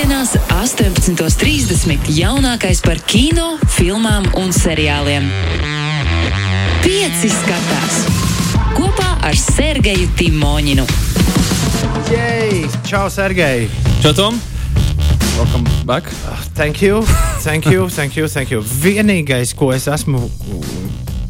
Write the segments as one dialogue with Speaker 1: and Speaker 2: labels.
Speaker 1: Svētdienās, 18.30. jaunākais par kino, filmām un seriāliem. Pieci skatās kopā ar Sergeju Timoņinu.
Speaker 2: Yay! Čau, Sergei!
Speaker 3: Čau, Tom! Welcome back!
Speaker 2: Thank you, thank you, thank you, thank you. Vienīgais, ko es esmu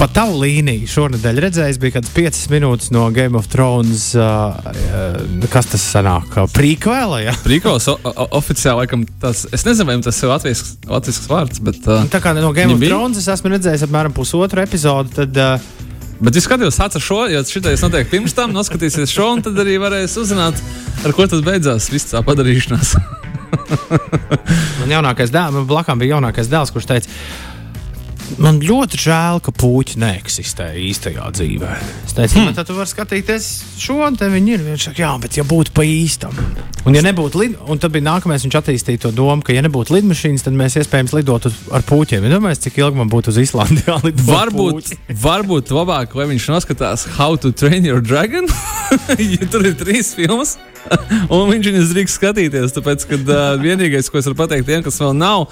Speaker 2: pa tavu līniju šonadēļ redzējis, bija kāds 5 minūtes no Game of Thrones. Uh, uh, kas tas sanāk? Prīkvēlā, ja?
Speaker 3: Prīkos o, o, oficiāli, laikam, tas, es nezinu, vai tas ir latviešu vārds, bet. Uh,
Speaker 2: Tā kā no Game of
Speaker 3: bija?
Speaker 2: Thrones es esmu redzējis apmēram pusotru epizodu, tad. Uh,
Speaker 3: Bet es skatījos, ar šo, jo šitais notiek pirms tam, noskatīsies šo, un tad arī varēs uzzināt, ar ko tas beidzās, viss tā padarīšanās.
Speaker 2: Man jaunākais dēls, man blakām bija jaunākais dēls, kurš teica, man ļoti žēl, ka puķi neeksistē īstajā dzīvē. Es teicu, hmm. tad tu vari skatīties šo, un te viņi ir. Viņš saka, jā, bet ja būtu pa īstam. Un, ja nebūtu lid, un tad bija nākamais, viņš attīstīja to domu, ka, ja nebūtu lidmašīnas, tad mēs iespējams lidotu ar puķiem. Ja domāju, cik ilgi man būtu uz Islandi jālido?
Speaker 3: Varbūt, varbūt labāk, lai viņš noskatās How to Train Your Dragon, tur ir trīs filmas. Un viņš viņus drīkst skatīties, tāpēc, ka uh, vienīgais, ko es varu pateikt tiem, kas vēl nav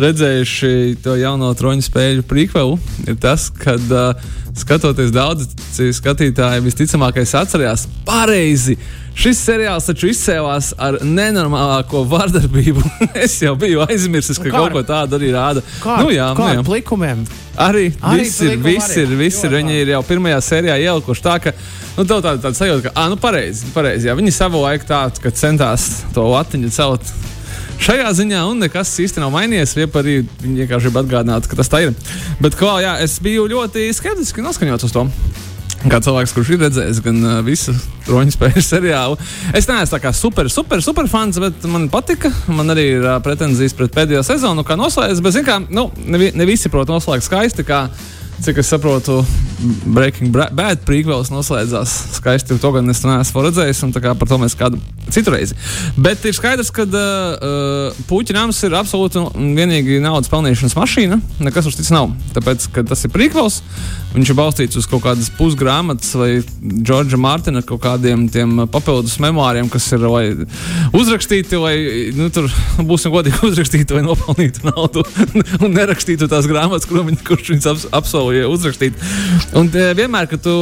Speaker 3: redzējuši to jauno troņu spēļu prikvelu, ir tas, ka uh, skatoties daudz skatītāji visticamākais atcerās pareizi. Šis seriāls taču izcēlās ar nenormālāko vardarbību. es jau biju aizmirsis, ka
Speaker 2: kā
Speaker 3: kaut ko tādu arī rāda.
Speaker 2: Kā,
Speaker 3: nu, jā,
Speaker 2: kā
Speaker 3: nu, jā.
Speaker 2: plikumiem?
Speaker 3: Arī,
Speaker 2: Arī
Speaker 3: viss ir, viss ir, viss ir. Viņi ir jau pirmajā sērijā ielikuši tā, ka nu, tev tāda, tāda sajūta, ka, ah, nu, pareizi, pareizi. Jā, viņi savu laiku tādu, ka centās to latiņu celt. Šajā ziņā un nekas īsti nav mainījies. Vai arī viņi vienkārši grib atgādināt, ka tas tā ir. Bet, kā jā, es biju ļoti skeptiski noskaņots uz to. Kā cilvēks, kurš ir redzējis gan uh, visu roņu spēļu seriālu. Es neesmu tā kā super, super, super fans, bet man patika. Man arī ir uh, pretenzijas pret pēdējo sezonu, kā noslēdzas. Bet, zin kā, nu, ne, ne visi prot noslēgt skaisti. Kā, Cik es saprotu, Breaking Bad prequels noslēdzās skaisti. To gan es neesmu redzējis, un par to mēs kādu citu reizi. Bet ir skaidrs, ka uh, Puķinājums ir absolūti un vienīgi naudas pelnīšanas mašīna. Nekas uz cits nav. Tāpēc, ka tas ir prequels, viņš ir balstīts uz kaut kādas pusgrāmatas vai Džordža Mārtiņa kaut kādiem tiem papildus memoāriem, kas ir vai uzrakstīti, vai nu, tur būsim godīgi uzrakstīti, vai nopelnītu naudu un nerakstītu tās grāmatas, kurš viņas ap, apsolīja uzrakstīt. Un e, vienmēr, kad tu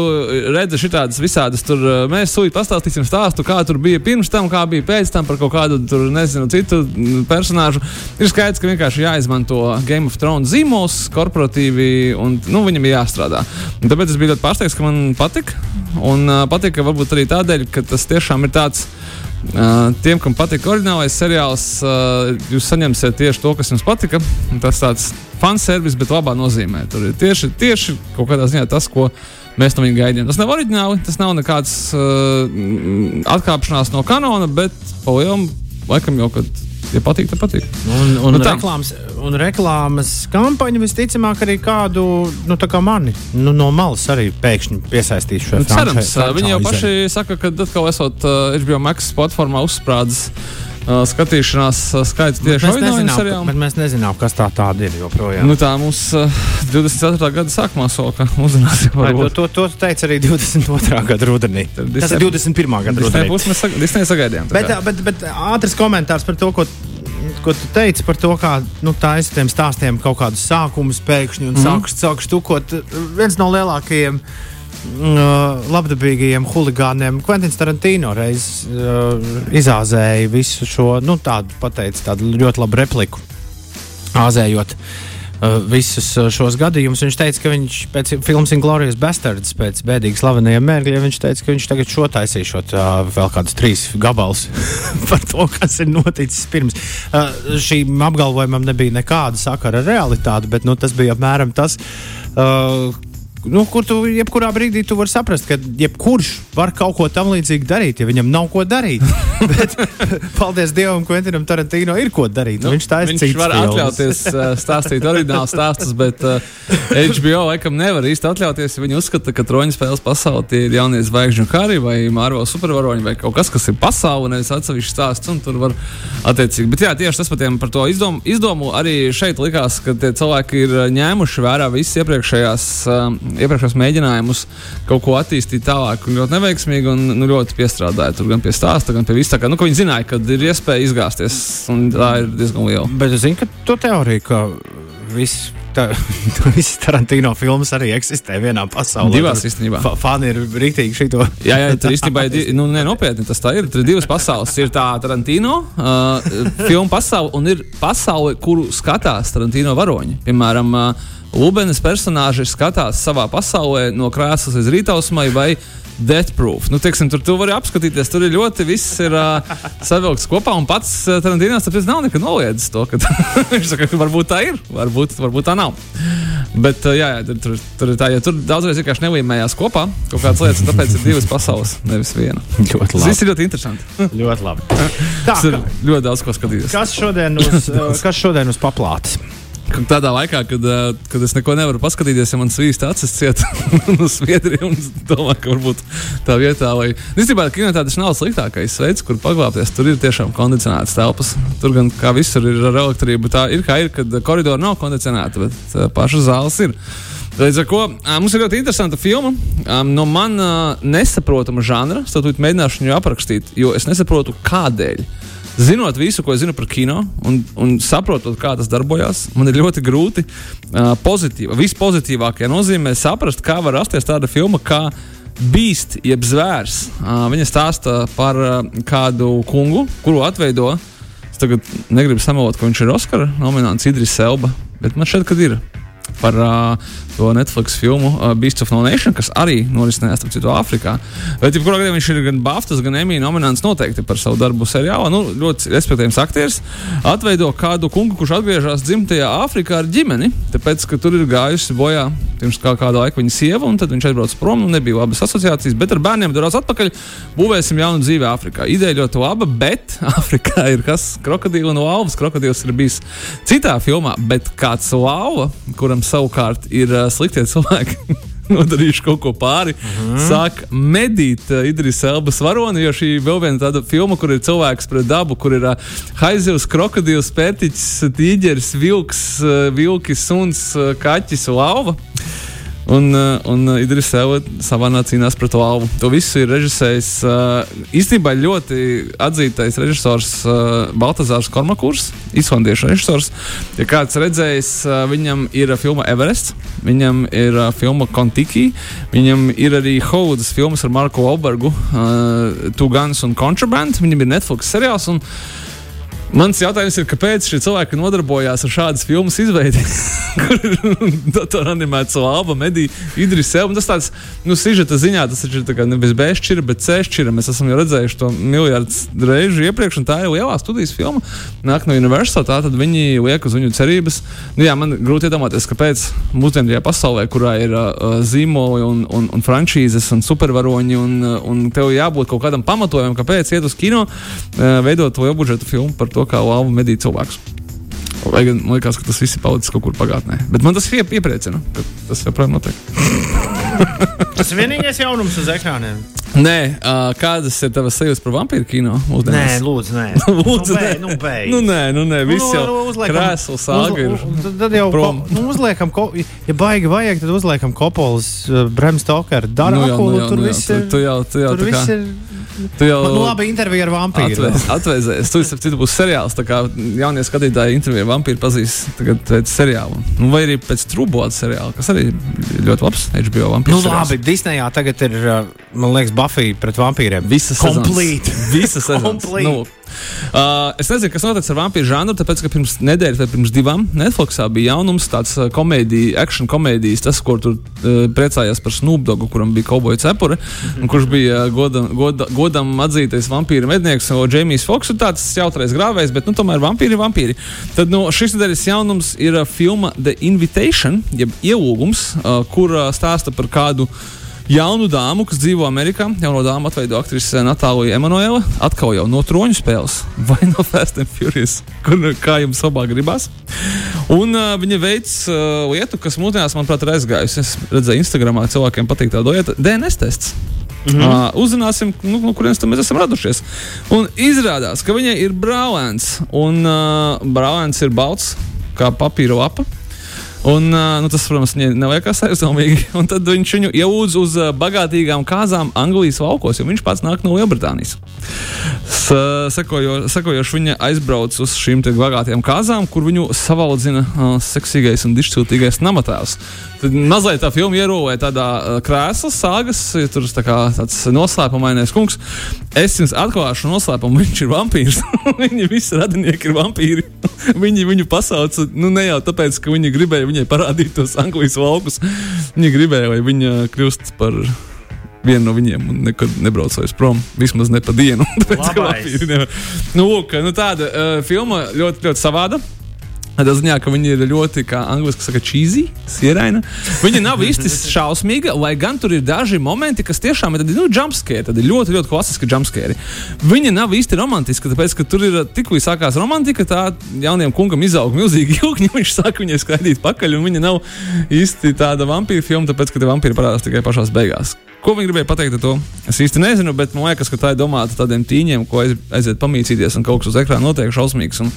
Speaker 3: redzi šādas visādas, tur e, mēs sūtījām, pastāstīsim stāstu, kā tur bija pirms tam, kā bija pēc tam par kaut kādu tur, nezinu, citu m, personāžu. Ir skaidrs, ka vienkārši jāizmanto Game of Thrones zīmols korporatīvi, un nu, viņam ir jāstrādā. Un tāpēc es biju ļoti pārsteigts, ka man patika. Un uh, patika varbūt arī tādēļ, ka tas tiešām ir tāds. Tiem, kam patīk oriģinālais seriāls, jūs saņemsiet tieši to, kas jums patika. Tas tāds fanservis, bet labā nozīmē. Tur ir tieši, tieši kaut kādā ziņā tas, ko mēs no viņa gaidījām. Tas nav oriģināli, tas nav nekāds uh, atkāpšanās no kanona, bet pa lielam laikam jau, kad ja patīk, tad patīk.
Speaker 2: Un, un,
Speaker 3: Nu tā.
Speaker 2: reklāmas, un reklāmas kampaņa visticamāk arī kādu nu, kā mani nu, no malas arī pēkšņi piesaistīs šo
Speaker 3: Nu, Cerams,
Speaker 2: frančai-
Speaker 3: viņi jau paši saka, ka atkal esot uh, HBO Max platformā uzsprādzis. Uh, skatīšanās uh, skaits tieši
Speaker 2: nezinām,
Speaker 3: seriālam.
Speaker 2: bet mēs nezinām, kas tā tāda ir joprojām.
Speaker 3: Nu, tā mums uh, 24. gada sākumā soka uzzināsim.
Speaker 2: Vai, to, to, to teica arī 22. gada rudenī. Tas ir 21. gada rudenī.
Speaker 3: pusi mēs sag- Disney sagaidījām. tā
Speaker 2: Bet, bet, bet ātrs komentārs par to, ko, ko tu teici par to, kā nu, taisa tiem stāstiem kaut kādus sākumus pēkšņi un mm. sāks, sāks tukot. Viens no lielākajiem uh, labdabīgajiem huligāniem, Kventins Tarantino, reiz uh, izāzēja visu šo nu, tādu, pateica, tādu ļoti labu repliku, āzējot. Uh, visus šos gadījumus viņš teica, ka viņš pēc filmas Inglorious Bastards, pēc bēdīgi slavenajiem mērķiem, viņš teica, ka viņš tagad šo taisīšot uh, vēl kādus trīs gabalus par to, kas ir noticis pirms. Uh, šīm apgalvojumam nebija nekāda sakara ar realitāti, bet nu, tas bija apmēram tas. Uh, Nu, kur tu jebkurā brīdī tu vari saprast, ka jebkurš var kaut ko tam līdzīgu darīt, ja viņam nav ko darīt. Bet, paldies Dievam, ka Quentinam Tarantino ir ko darīt. Nu, viņš tā ir
Speaker 3: Viņš var atļauties uh, stāstīt oriģinālu stāstus, bet uh, HBO laikam nevar īsti atļauties. Viņi uzskata, ka troņu spēles pasaulē tie ir jaunie zvaigžņu kari vai Marvel supervaroņi vai kaut kas, kas ir pasaule, nevis atsevišķs stāsts. un Tur var attiecīgi. Bet jā, tieši tas par, tiem, par to izdomu, izdomu arī šeit likās, ka tie cilvēki ir ņēmuši vērā visas iepriekšējās uh, iepriekšējos mēģinājumus kaut ko attīstīt tālāk, un ļoti neveiksmīgi, un nu, ļoti piestrādāja tur gan pie stāsta, gan pie vis tā, ka nu, viņi zināja, ka ir iespēja izgāzties, tā ir diezgan liela.
Speaker 2: Bet es zinu, ka to teoriju, ka viss. Tā, visas Tarantino filmas arī eksistē vienā pasaulē.
Speaker 3: Divās īstenībā.
Speaker 2: Fa fani ir rīktīgi šito.
Speaker 3: jā, jā, tur īstenībā ir, nu, ne, nopietni tas tā ir. Tur ir divas pasaules. Ir tā Tarantino uh, filmu pasaule un ir pasaule, kuru skatās Tarantino varoņi. Piemēram, uh, Lūbenes personāži skatās savā pasaulē no krēslas līdz rītausmai vai Death Proof. Nu, teiksim, tur tu vari apskatīties, tur ir ļoti viss ir uh, savilkts kopā. Un pats uh, Tarantīnos tāpēc nav nekad noliedzis to, ka viņš saka, ka varbūt tā ir, varbūt, varbūt tā nav. Bet, uh, jā, jā, tur, tur, tur ir tā, ja tur daudzreiz vienkārši nelīmējās kopā kaut kādas lietas, un tāpēc ir divas pasaules, nevis viena.
Speaker 2: Ļoti
Speaker 3: Tas viss ir ļoti interesanti.
Speaker 2: ļoti labi. Tā,
Speaker 3: ir ļoti daudz ko skatīties.
Speaker 2: kas šodien uz, kas šodien uz paplātes?
Speaker 3: Tādā laikā, kad, kad es neko nevaru paskatīties, ja man svīst acis ciet uz Zviedriju, un domāju, ka varbūt tā vietā, lai. Īstenībā, kinotēātris nav sliktākais veids, kur paglāpties. Tur ir tiešām kondicionētas telpas. Tur gan kā visur ir ar elektrību. Tā ir kā ir, kad koridori nav kondicionēti, bet pašas zāles ir. Līdz ar to mums ir ļoti interesanta filma. No man uh, nesaprotama žanra, tad mēģināšu viņu aprakstīt, jo es nesaprotu, kādēļ. Zinot visu, ko es zinu par kino, un, un saprotot, kā tas darbojas, man ir ļoti grūti uh, pozitīvi, vispozitīvākajā nozīmē saprast, kā var rasties tāda filma kā Beast, jeb zvērs. Uh, viņa stāsta par uh, kādu kungu, kuru atveido. Es tagad negribu samalot, ka viņš ir Oskara nominants Idris Elba, bet man šķiet, ka ir par uh, to Netflix filmu uh, Beasts of No Nation, kas arī norisinājās citu Āfrikā. Bet, ja kurā gadījumā viņš ir gan Baftas, gan Emīļa nominants noteikti par savu darbu seriālā, nu, ļoti respektējams aktieris, atveido kādu kungu, kurš atgriežas dzimtajā Āfrikā ar ģimeni, tāpēc, ka tur ir gājusi bojā pirms kā kāda laika viņa sieva, un tad viņš aizbrauc prom, un nebija labas asociācijas, bet ar bērniem dodas atpakaļ, būvēsim jaunu dzīvi Āfrikā. Ideja ļoti laba, bet Āfrikā ir kas krokodils un lauvas. Krokodils ir bijis citā filmā, bet kāds lauva, kuram savukārt ir uh, sliktie cilvēki. Nodarījuši kaut ko pāri. Mm -hmm. Sāk medīt uh, Idris Elbas varoni, jo šī vēl viena tāda filma, kur ir cilvēks pret dabu, kur ir uh, haizivs, krokodils, pērtiķis, tīģeris, vilks, uh, vilki, suns, uh, kaķis, lauva. Un, uh, un uh, Idris Elba savā cīnās pret lauvu. To visu ir režisējis uh, īstenībā ļoti atzītais režisors Baltazārs Kormakurs, islandiešu režisors. Ja kāds redzējis, viņam ir filma Everest, viņam ir filma Kontiki, viņam ir arī Haudas filmas ar Marku Olbergu, Two Guns un Contraband, viņam ir Netflix seriāls. Un, Mans jautājums ir, kāpēc šie cilvēki nodarbojās ar šādas filmas izveidi, kur ir datorā animēts lava, medija, Idris Elba. Tas tāds, nu, sižeta ziņā tas ir nevis B šķira, bet C šķira. Mēs esam jau redzējuši to miljardus reižu iepriekš, un tā ir lielā studijas filma. Nāk no Universal, tā tad viņi liek uz viņu cerības. Nu, jā, man grūti iedomāties, kāpēc mūsdienajā pasaulē, kurā ir uh, zīmoli un, un, un frančīzes un supervaroņi, un, uh, un tev jābūt kaut kādam pamatojumam, kāpēc iet uz kino, uh, veidot lielu budžetu filmu par to, kā lava medī cilvēkus. Lai gan man liekas, ka tas viss ir palicis kaut kur pagātnē. Bet man tas iep iepriecina, ka tas joprojām notiek.
Speaker 2: Tas ir vienīgais jaunums uz ekrāniem.
Speaker 3: Nē, uh, kādas ir tavas sajūtas par vampīru kino?
Speaker 2: Nē,
Speaker 3: mūsdienās?
Speaker 2: lūdzu, nē.
Speaker 3: Lūdzu,
Speaker 2: nu,
Speaker 3: nē.
Speaker 2: beidz, nu, beidz.
Speaker 3: Nu, nē, nu, nē, viss jau krēsls, sāga ir.
Speaker 2: uz- Tad, jau ko,
Speaker 3: prom.
Speaker 2: nu, uzliekam, ko, ja baigi vajag, tad uzliekam Kopolas, uh, Bremstokeru,
Speaker 3: Nu jā,
Speaker 2: Darakulu.
Speaker 3: nu jā,
Speaker 2: Tur
Speaker 3: nu
Speaker 2: viss ir.
Speaker 3: tu jau- tu jau
Speaker 2: Tur viss ir.
Speaker 3: Tu jau
Speaker 2: Nu, labi, intervija ar vampīru.
Speaker 3: Atvēs, atvēsēs. Tu esi citu būs seriāls. Tā kā jaunie skatītāji intervijā vampīru pazīst tagad pēc seriāla. Nu, vai arī pēc trūbola seriāla, kas arī ļoti labs HBO vampīru.
Speaker 2: Nu,
Speaker 3: seriāls.
Speaker 2: labi, Disneyā tagad ir, uh, man liekas, Buffy pret vampīriem.
Speaker 3: Visas.
Speaker 2: Complete.
Speaker 3: Visas.
Speaker 2: Complete.
Speaker 3: Nu, uh, es nezinu, kas notiek ar vampīru žanru, tāpēc, ka pirms nedēļas vai pirms divām Netflixā bija jaunums, tāds uh, komēdija, action komēdijas, tas, kur tur uh, priecājās par Snoop Dogu, kuram bija kauboja cepure, un kurš bija uh, godam, goda, godam atzītais vampīra mednieks, un Jamijs Foks ir tāds jautrais grāvējs, bet nu, tomēr vampīri ir vampīri. Tad no šīs nedēļas jaunums ir uh, filma The Invitation, jeb ielūgums, uh, kur uh, stāsta par kādu jaunu dāmu, kas dzīvo Amerikā. Jauno dāmu atveido aktrise Natālija Emanuela. Atkal jau no troņu spēles vai no Fast and Furious, kur kā jums abā gribās. Un uh, viņa veids uh, lietu, kas mūsdienās, manuprāt, ir aizgājusi. Es redzēju, Instagramā cilvēkiem patīk tā lieta - DNS tests. Mm -hmm. uh, uzzināsim, nu, no kurienes mēs esam radušies. Un izrādās, ka viņai ir brālēns. Un uh, brālēns ir balts, kā papīra lapa. Un, nu, tas, protams, viņai neliekas aizdomīgi. Un tad viņš viņu ielūdz uz bagātīgām kāzām Anglijas laukos, jo viņš pats nāk no Lielbritānijas. Sekojo, sekojoši viņa aizbrauc uz šīm bagātajām kāzām, kur viņu savaldzina uh, seksīgais un dišciltīgais namatēvs. Tad mazliet tā filma ierūvēja tādā uh, krēsla sāgas, ja tur tā tāds noslēpumainais kungs. Es jums atklāšu noslēpumu, viņš ir vampīrs. viņi visi radinieki ir vampīri. viņi viņu pasauca nu, ne jau tāpēc, ka viņi gribēja viņai parādīt tos Anglijas laukus. Viņi gribēja, lai viņa kļūst par viena no viņiem nekad nebraucēs prom. Vismaz ne pa dienu. nu, lūk, nu, tāda uh, filma ļoti, ļoti savāda. Tā ziņā, ka viņi ir ļoti, kā angļuiski saka, cheesy, sieraina. Viņa nav īsti šausmīga, lai gan tur ir daži momenti, kas tiešām ir nu, jumpscare. Tad ir ļoti, ļoti klasiski jumpscare. Viņa nav īsti romantiska, tāpēc, ka tur ir tik līdz sākās romantika, tā jauniem kungam izaug milzīgi ilgi, viņš sāk viņai skraidīt pakaļ, un viņa nav īsti tāda vampīra filma, tāpēc, ka tie vampīri parādās tikai pašās beigās. Ko viņi gribēja pateikt ar to? Es īsti nezinu, bet man liekas, ka tā ir domāta tādiem tīņiem, ko aiz, aiziet pamīcīties, un kaut kas uz ekrāna notiek šausmīgs. Un,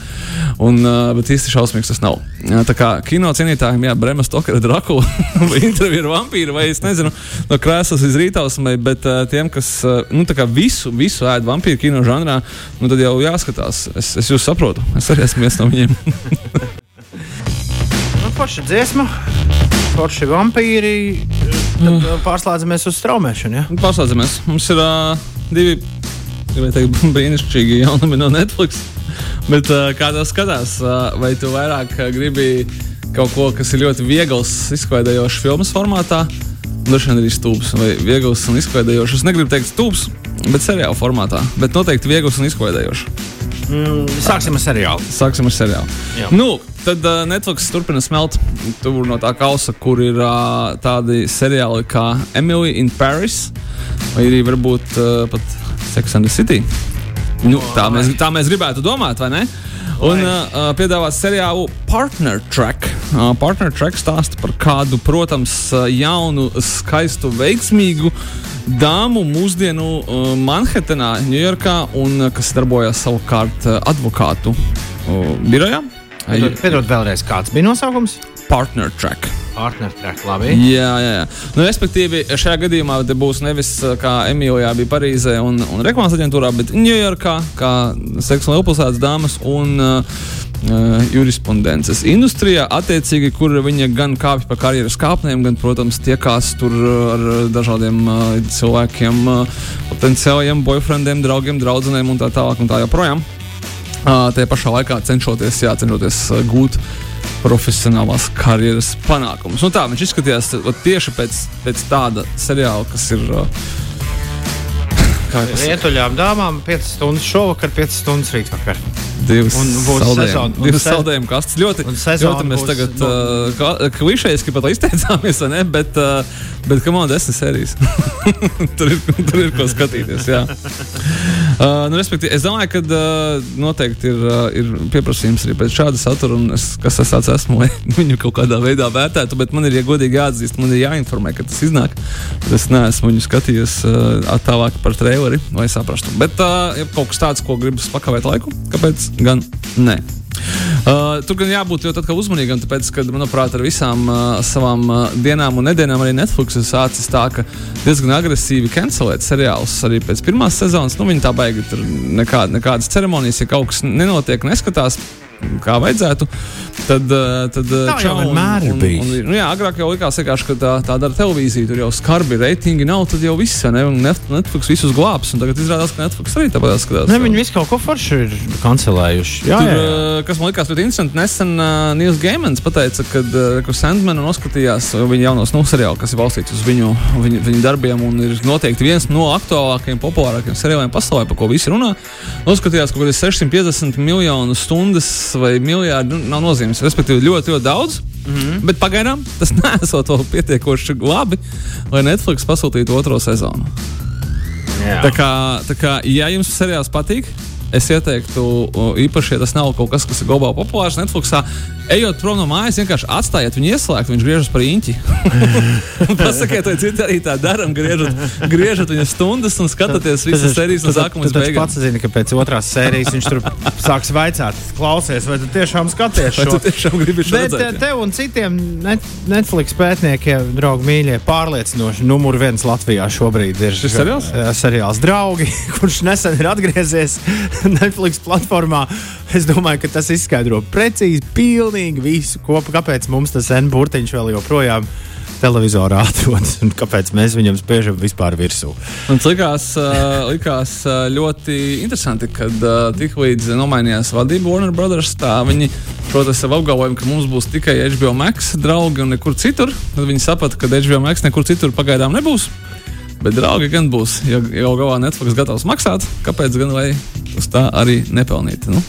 Speaker 3: un, uh, bet īsti šausmīgs tas nav. Tā kā kino cienītājiem, jā, Brema Stokera Drakula vai intervija ar vampīru, vai es nezinu, no krēslas līdz rītausmai, bet uh, tiem, kas uh, nu, visu, visu ēd vampīru kino žanrā, nu, tad jau jāskatās. Es, es jūs saprotu, es arī esmu viens no viņiem.
Speaker 2: nu, Paša dziesma, forši vampīri Tad mm. pārslēdzamies uz straumēšanu. Ja?
Speaker 3: Pārslēdzamies. Mums ir uh, divi teikt, brīnišķīgi jaunumi no Netflix. Bet uh, kā tas skatās, uh, vai tu vairāk uh, gribi kaut ko, kas ir ļoti viegls, izklaidējošs filmas formātā? Vien arī stūps vai viegls un izklaidējošs. Es negribu teikt stūps, bet seriāla formātā. Bet noteikti viegls un izklaidējošs.
Speaker 2: Mm, sāksim ar seriālu.
Speaker 3: Sāksim ar seriālu. Jā. Nu, Tad uh, Netflix turpina smelt tur no tā kausa, kur ir uh, tādi seriāli kā Emily in Paris, vai arī varbūt uh, pat Sex and the City. Nu, tā, mēs, tā mēs gribētu domāt, vai ne? Un uh, piedāvā seriālu Partner Track. Uh, Partner Track stāsta par kādu, protams, jaunu, skaistu, veiksmīgu dāmu mūsdienu uh, Manhetenā, Ņujorkā, un kas darbojas savukārt advokātu uh, birojā.
Speaker 2: Piedod vēlreiz, kāds bija nosaukums?
Speaker 3: Partner track.
Speaker 2: Partner track, labi.
Speaker 3: Jā, jā, jā. Nu, respektīvi, šajā gadījumā būs nevis kā Emilijā bija Parīzē un, un reklāmas aģentūrā, bet Ņujorkā, kā seksuāli pilsētas dāmas un uh, jurisprudences industrijā, attiecīgi, kur viņa gan kāpj pa karjeras kāpnēm, gan, protams, tiekās tur ar dažādiem uh, cilvēkiem, uh, potenciāliem boyfriendiem, draugiem, draudzenēm un tā tālāk un tā joprojām. Tajā pašā laikā cenšoties, jā, cenšoties gūt profesionālās karjeras panākumus. Nu, tā viņš izskatījās tieši pēc, pēc tāda seriāla, kas ir.
Speaker 2: Rietuļām dāmām 5 stundas šovakar, 5 stundas rītvakar.
Speaker 3: Divas saldējumu, divas saldējumu kastes. Ļoti, ļoti mēs tagad no... uh, klišejiski pat izteicāmies, ne? bet, uh, bet on desmit sērijas? tur, ir, tur ir ko skatīties. Uh, nu, es domāju, ka uh, noteikti ir, uh, ir pieprasījums arī pēc šāda satura, un es, kas es tāds esmu, lai viņu kaut kādā veidā vērtētu, bet man ir ja godīgi jāatzīst, man ir jāinformē, ka tas iznāk. Es neesmu viņu skatījies uh, tālāk par traileri, lai saprastu. Bet, uh, ja kaut kas tāds, ko gribas pakavēt laiku, kāpēc gan ne? Uh, tur gan jābūt ļoti uzmanīgam, tāpēc, ka, manuprāt, ar visām uh, savām uh, dienām un nedēļām arī Netflix ir sācis tā, ka diezgan agresīvi cancelēt seriālus arī pēc pirmās sezonas. Nu, viņi tā baigi tur nekād, nekādas ceremonijas, ja kaut kas nenotiek, neskatās kā vajadzētu. Tad, eh, tad
Speaker 2: eh, tā jau vienmēr ir bijis. Un, un,
Speaker 3: nu, jā, agrāk jau likās, ka tā, tā dara televīzija, tur jau skarbi reitingi nav, tad jau viss, ne, un Netflix visus glābs. Tagad izrādās, ka Netflix arī tāpat skatās.
Speaker 2: Ne, viņi visu kaut ko forši ir kancelējuši. Jā, tur, jā, jā.
Speaker 3: Eh, kas man likās ļoti interesanti, nesen uh, Nils Geimans pateica, ka uh, Sandmanu noskatījās viņa jaunos nu, seriālu, kas ir balstīts uz viņu, viņu, viņu darbiem, un ir noteikti viens no aktuālākajiem, populārākajiem seriāliem pasaulē, par ko visi runā. Noskatījās kaut kādas 650 miljonu stundas vai miljardi, nu, nav nozīmes. Respektīvi, ļoti, ļoti daudz. Mm -hmm. Bet pagaidām tas nesot vēl pietiekoši labi, lai Netflix pasūtītu otro sezonu. Jā. Tā kā, tā kā, ja jums seriāls patīk, es ieteiktu, īpaši, ja tas nav kaut kas, kas ir globāli populārs Netflixā, ejot prom no mājas, vienkārši atstājiet viņu ieslēgt, viņš griežas par īņķi. Pasakiet, vai citi arī tā dara, griežat, griežat viņa stundas un skatāties visas sērijas no sākuma līdz beigām.
Speaker 2: Pats zini, ka pēc otrās sērijas viņš tur sāks vaicāt, klausies, vai tu tiešām skaties šo?
Speaker 3: Vai tu tiešām gribi šo
Speaker 2: Bet
Speaker 3: redzēt?
Speaker 2: eh, tev un citiem net, Netflix pētniekiem, draugi mīļie, pārliecinoši numur viens Latvijā šobrīd ir
Speaker 3: Šis seriāls?
Speaker 2: eh, seriāls Draugi, kurš nesen ir atgriezies Netflix platformā. Es domāju, ka tas izskaidro precīzi, pilnīgi visu, ko, kāpēc mums tas N burtiņš vēl joprojām televizorā atrodas un kāpēc mēs viņam spiežam vispār virsū.
Speaker 3: Man likās, uh, likās uh, ļoti interesanti, kad uh, tiklīdz nomainījās vadība Warner Brothers. Tā viņi, protams, sev apgalvoja, ka mums būs tikai HBO Max draugi un nekur citur. Tad viņi saprata, ka HBO Max nekur citur pagaidām nebūs. Bet draugi gan būs, ja jau galvā Netflix gatavs maksāt, kāpēc gan lai uz tā arī nepelnīt? Nu,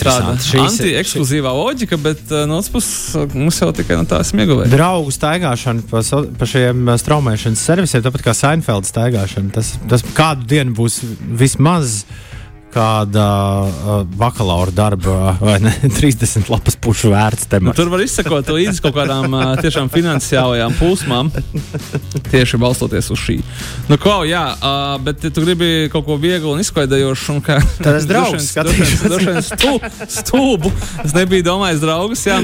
Speaker 3: tāda anti-ekskluzīvā loģika, bet uh, no otras puses mums jau tikai no tā esam ieguvēji.
Speaker 2: Draugu staigāšana pa, so, pa šiem uh, straumēšanas servisiem, tāpat kā Seinfeld staigāšana. Tas, tas kādu dienu būs vismaz kāda uh, bakalaura darba vai ne, 30 lapas pušu vērts
Speaker 3: Nu,
Speaker 2: temats.
Speaker 3: tur var izsekot līdzi kaut kādām uh, tiešām finansiālajām plūsmām, tieši balstoties uz šī. Nu, ko, jā, uh, bet ja tu gribi kaut ko vieglu un izklaidējošu, un kā
Speaker 2: skatīšos.
Speaker 3: Droši vien stū, stūbu. Es nebiju domājis draugus, jā,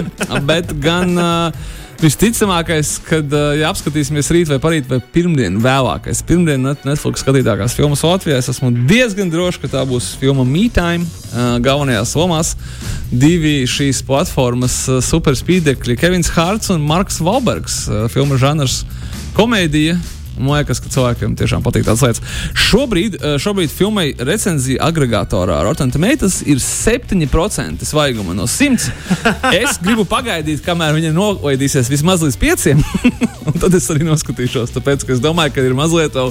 Speaker 3: bet gan. Uh, Visticamākais, kad ja apskatīsimies rīt vai parīt vai pirmdien, vēlākais. Pirmdien net, Netflix skatītākās filmas Latvijā. Es esmu diezgan drošs, ka tā būs filma uh, galvenajās lomās. Divi šīs platformas superspīdekļi - Kevins Hārts un Marks Valbergs. Filma žanrs komēdija. Man liekas, ka cilvēkiem tiešām patīk tādas lietas. Šobrīd, eh, šobrīd filmai recenzija agregatorā Rotten Tomatoes ir 7% svaiguma no 100. Es gribu pagaidīt, kamēr viņa nolaidīsies vismaz līdz 5. un tad es arī noskatīšos. Tāpēc es domāju, ka ir mazliet vēl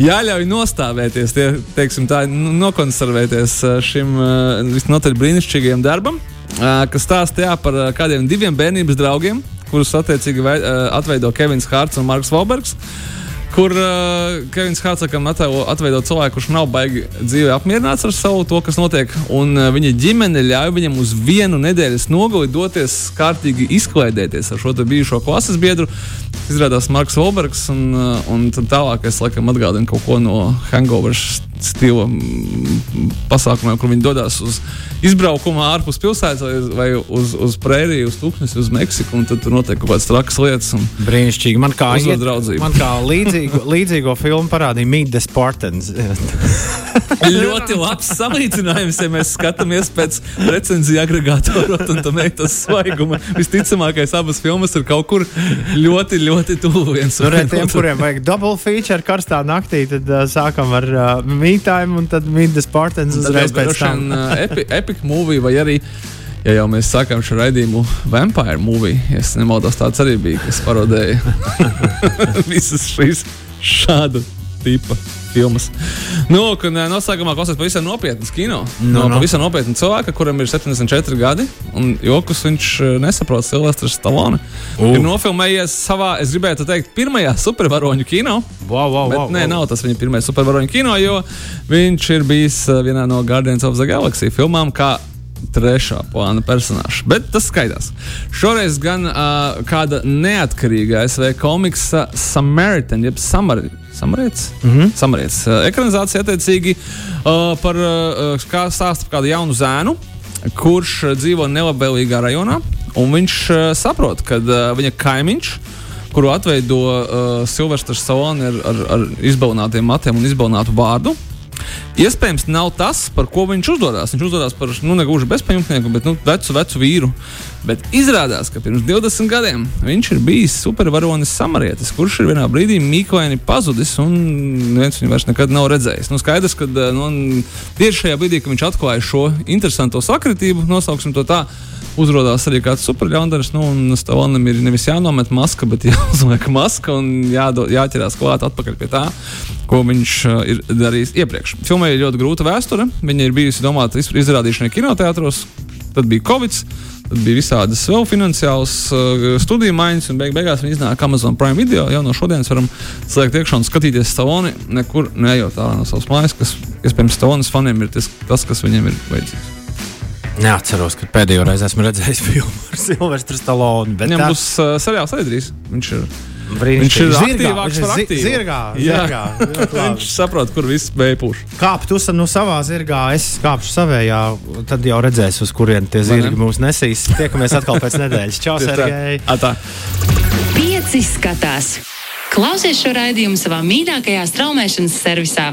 Speaker 3: jāļauj nostāvēties, tie, teiksim, tā, nokonservēties eh, šim eh, visnotaļ brīnišķīgajam darbam, kas stāsta par kādiem diviem bērnības draugiem, kurus attiecīgi vei- atveido Kevins Hārts un Marks Valbergs. Kur uh, Kevins Hārtsakam atveido cilvēku, kurš nav baigi dzīvē apmierināts ar savu to, kas notiek, un uh, viņa ģimene ļauj viņam uz vienu nedēļas nogali doties kārtīgi izklaidēties ar šo bijušo klases biedru. Izrādās Marks Volbergs, un, uh, un tālāk es laikam atgādinu kaut ko no Hangover stila pasākumiem, kur viņi dodas uz izbraukumu ārpus pilsētas vai, vai uz, uz prēriju, uz tūkstnesi, uz Meksiku, un tad tur notiek kaut kādas trakas lietas. Un,
Speaker 2: Brīnišķīgi. Man kā,
Speaker 3: draudzību.
Speaker 2: man kā līdzīgo, līdzīgo filmu parādīja the Spartans.
Speaker 3: Ļoti labs salīdzinājums, ja mēs skatāmies pēc recenziju agregātora un tā meitas svaiguma. Visticamākais abas filmas ir kaut kur ļoti, ļoti tuvu viens
Speaker 2: ir
Speaker 3: otrai.
Speaker 2: tiem, kuriem vajag double feature karstā naktī, tad uh, sākam ar uh, Time un tad the Spartans uzreiz pēc tam.
Speaker 3: epi, epic movie vai arī. Ja jau mēs sākām šo raidījumu Vampire movie, ja es nemaldos, tāds arī bija, kas parodēja visas šīs šādu tipa filmas. Nu, un uh, noslēgumā klausās pavisam nopietnas kino.
Speaker 2: Nu,
Speaker 3: No,
Speaker 2: nu.
Speaker 3: no pavisam nopietna cilvēka, kuram ir 74 gadi, un jokus viņš uh, nesaprot Silvestris Stallone.
Speaker 2: U.
Speaker 3: Ir nofilmējies savā, es gribētu teikt, pirmajā supervaroņu kino.
Speaker 2: Wow, wow,
Speaker 3: Bet
Speaker 2: wow,
Speaker 3: nē,
Speaker 2: wow.
Speaker 3: nav tas viņa pirmais supervaroņu kino, jo viņš ir bijis uh, vienā no Guardians of the Galaxy filmām. Trešā plāna personāža. Bet tas skaidrs. Šoreiz gan uh, kāda neatkarīga ASV komiksa Samaritan, jeb Samari, Samarietis. Mm -hmm. Samarietis. Uh, ekranizācija attiecīgi uh, par uh, kā stāsta par kādu jaunu zēnu, kurš dzīvo nelabvēlīgā rajonā, un viņš uh, saprot, ka uh, viņa kaimiņš kuru atveido uh, Silvestris Salons ar, ar, ar izbalnātiem matiem un izbalnātu vārdu. Iespējams, nav tas, par ko viņš uzdodas. Viņš uzdodas par nu, negluži bezpajumtnieku, bet nu, vecu, vecu vīru. Bet izrādās, ka pirms 20 gadiem viņš ir bijis supervaronis samarietis, kurš ir vienā brīdī mīklaini pazudis un neviens viņu vairs nekad nav redzējis. Nu, skaidrs, ka nu, tieši šajā brīdī, kad viņš atklāja šo interesanto sakritību, nosauksim to tā, uzrādās arī kāds superļaundaris. Nu, un Stavanam ir nevis jānomet maska, bet jāuzliek maska un jādo, jāķerās klāt atpakaļ pie tā, ko viņš uh, ir darījis iepriekš. Filmai ir ļoti grūta vēsture. Viņa ir bijusi domāta iz- izrādīšanai kinoteātros. Tad bija Covid, tad bija visādas vēl finansiālas uh, studiju maiņas, un beig beigās viņi iznāca Amazon Prime video. Jau no šodienas varam slēgt iekšā un skatīties Staloni, nekur neejot ārā no savas mājas, kas iespējams Stalonas faniem ir tas, tas kas viņiem ir vajadzīgs.
Speaker 2: Neatceros, kad pēdējo reizi esmu redzējis filmu ar Silvestru Stalonu.
Speaker 3: Viņam būs uh, seriāls arī drīz. Viņš ir. Viņš ir
Speaker 2: Zirgā,
Speaker 3: aktīvāks par aktīvu.
Speaker 2: Zirgā,
Speaker 3: Jā.
Speaker 2: zirgā. Ļoti labi.
Speaker 3: Viņš saprot, kur viss beipuši.
Speaker 2: Kāpt uz no savā zirgā, es kāpšu savējā, tad jau redzēs, uz kurien tie zirgi mūs nesīs. Tiekamies atkal pēc nedēļas. Čau, Sergei!
Speaker 1: Pieci skatās. Klausies šo raidījumu savā mīļākajā straumēšanas servisā.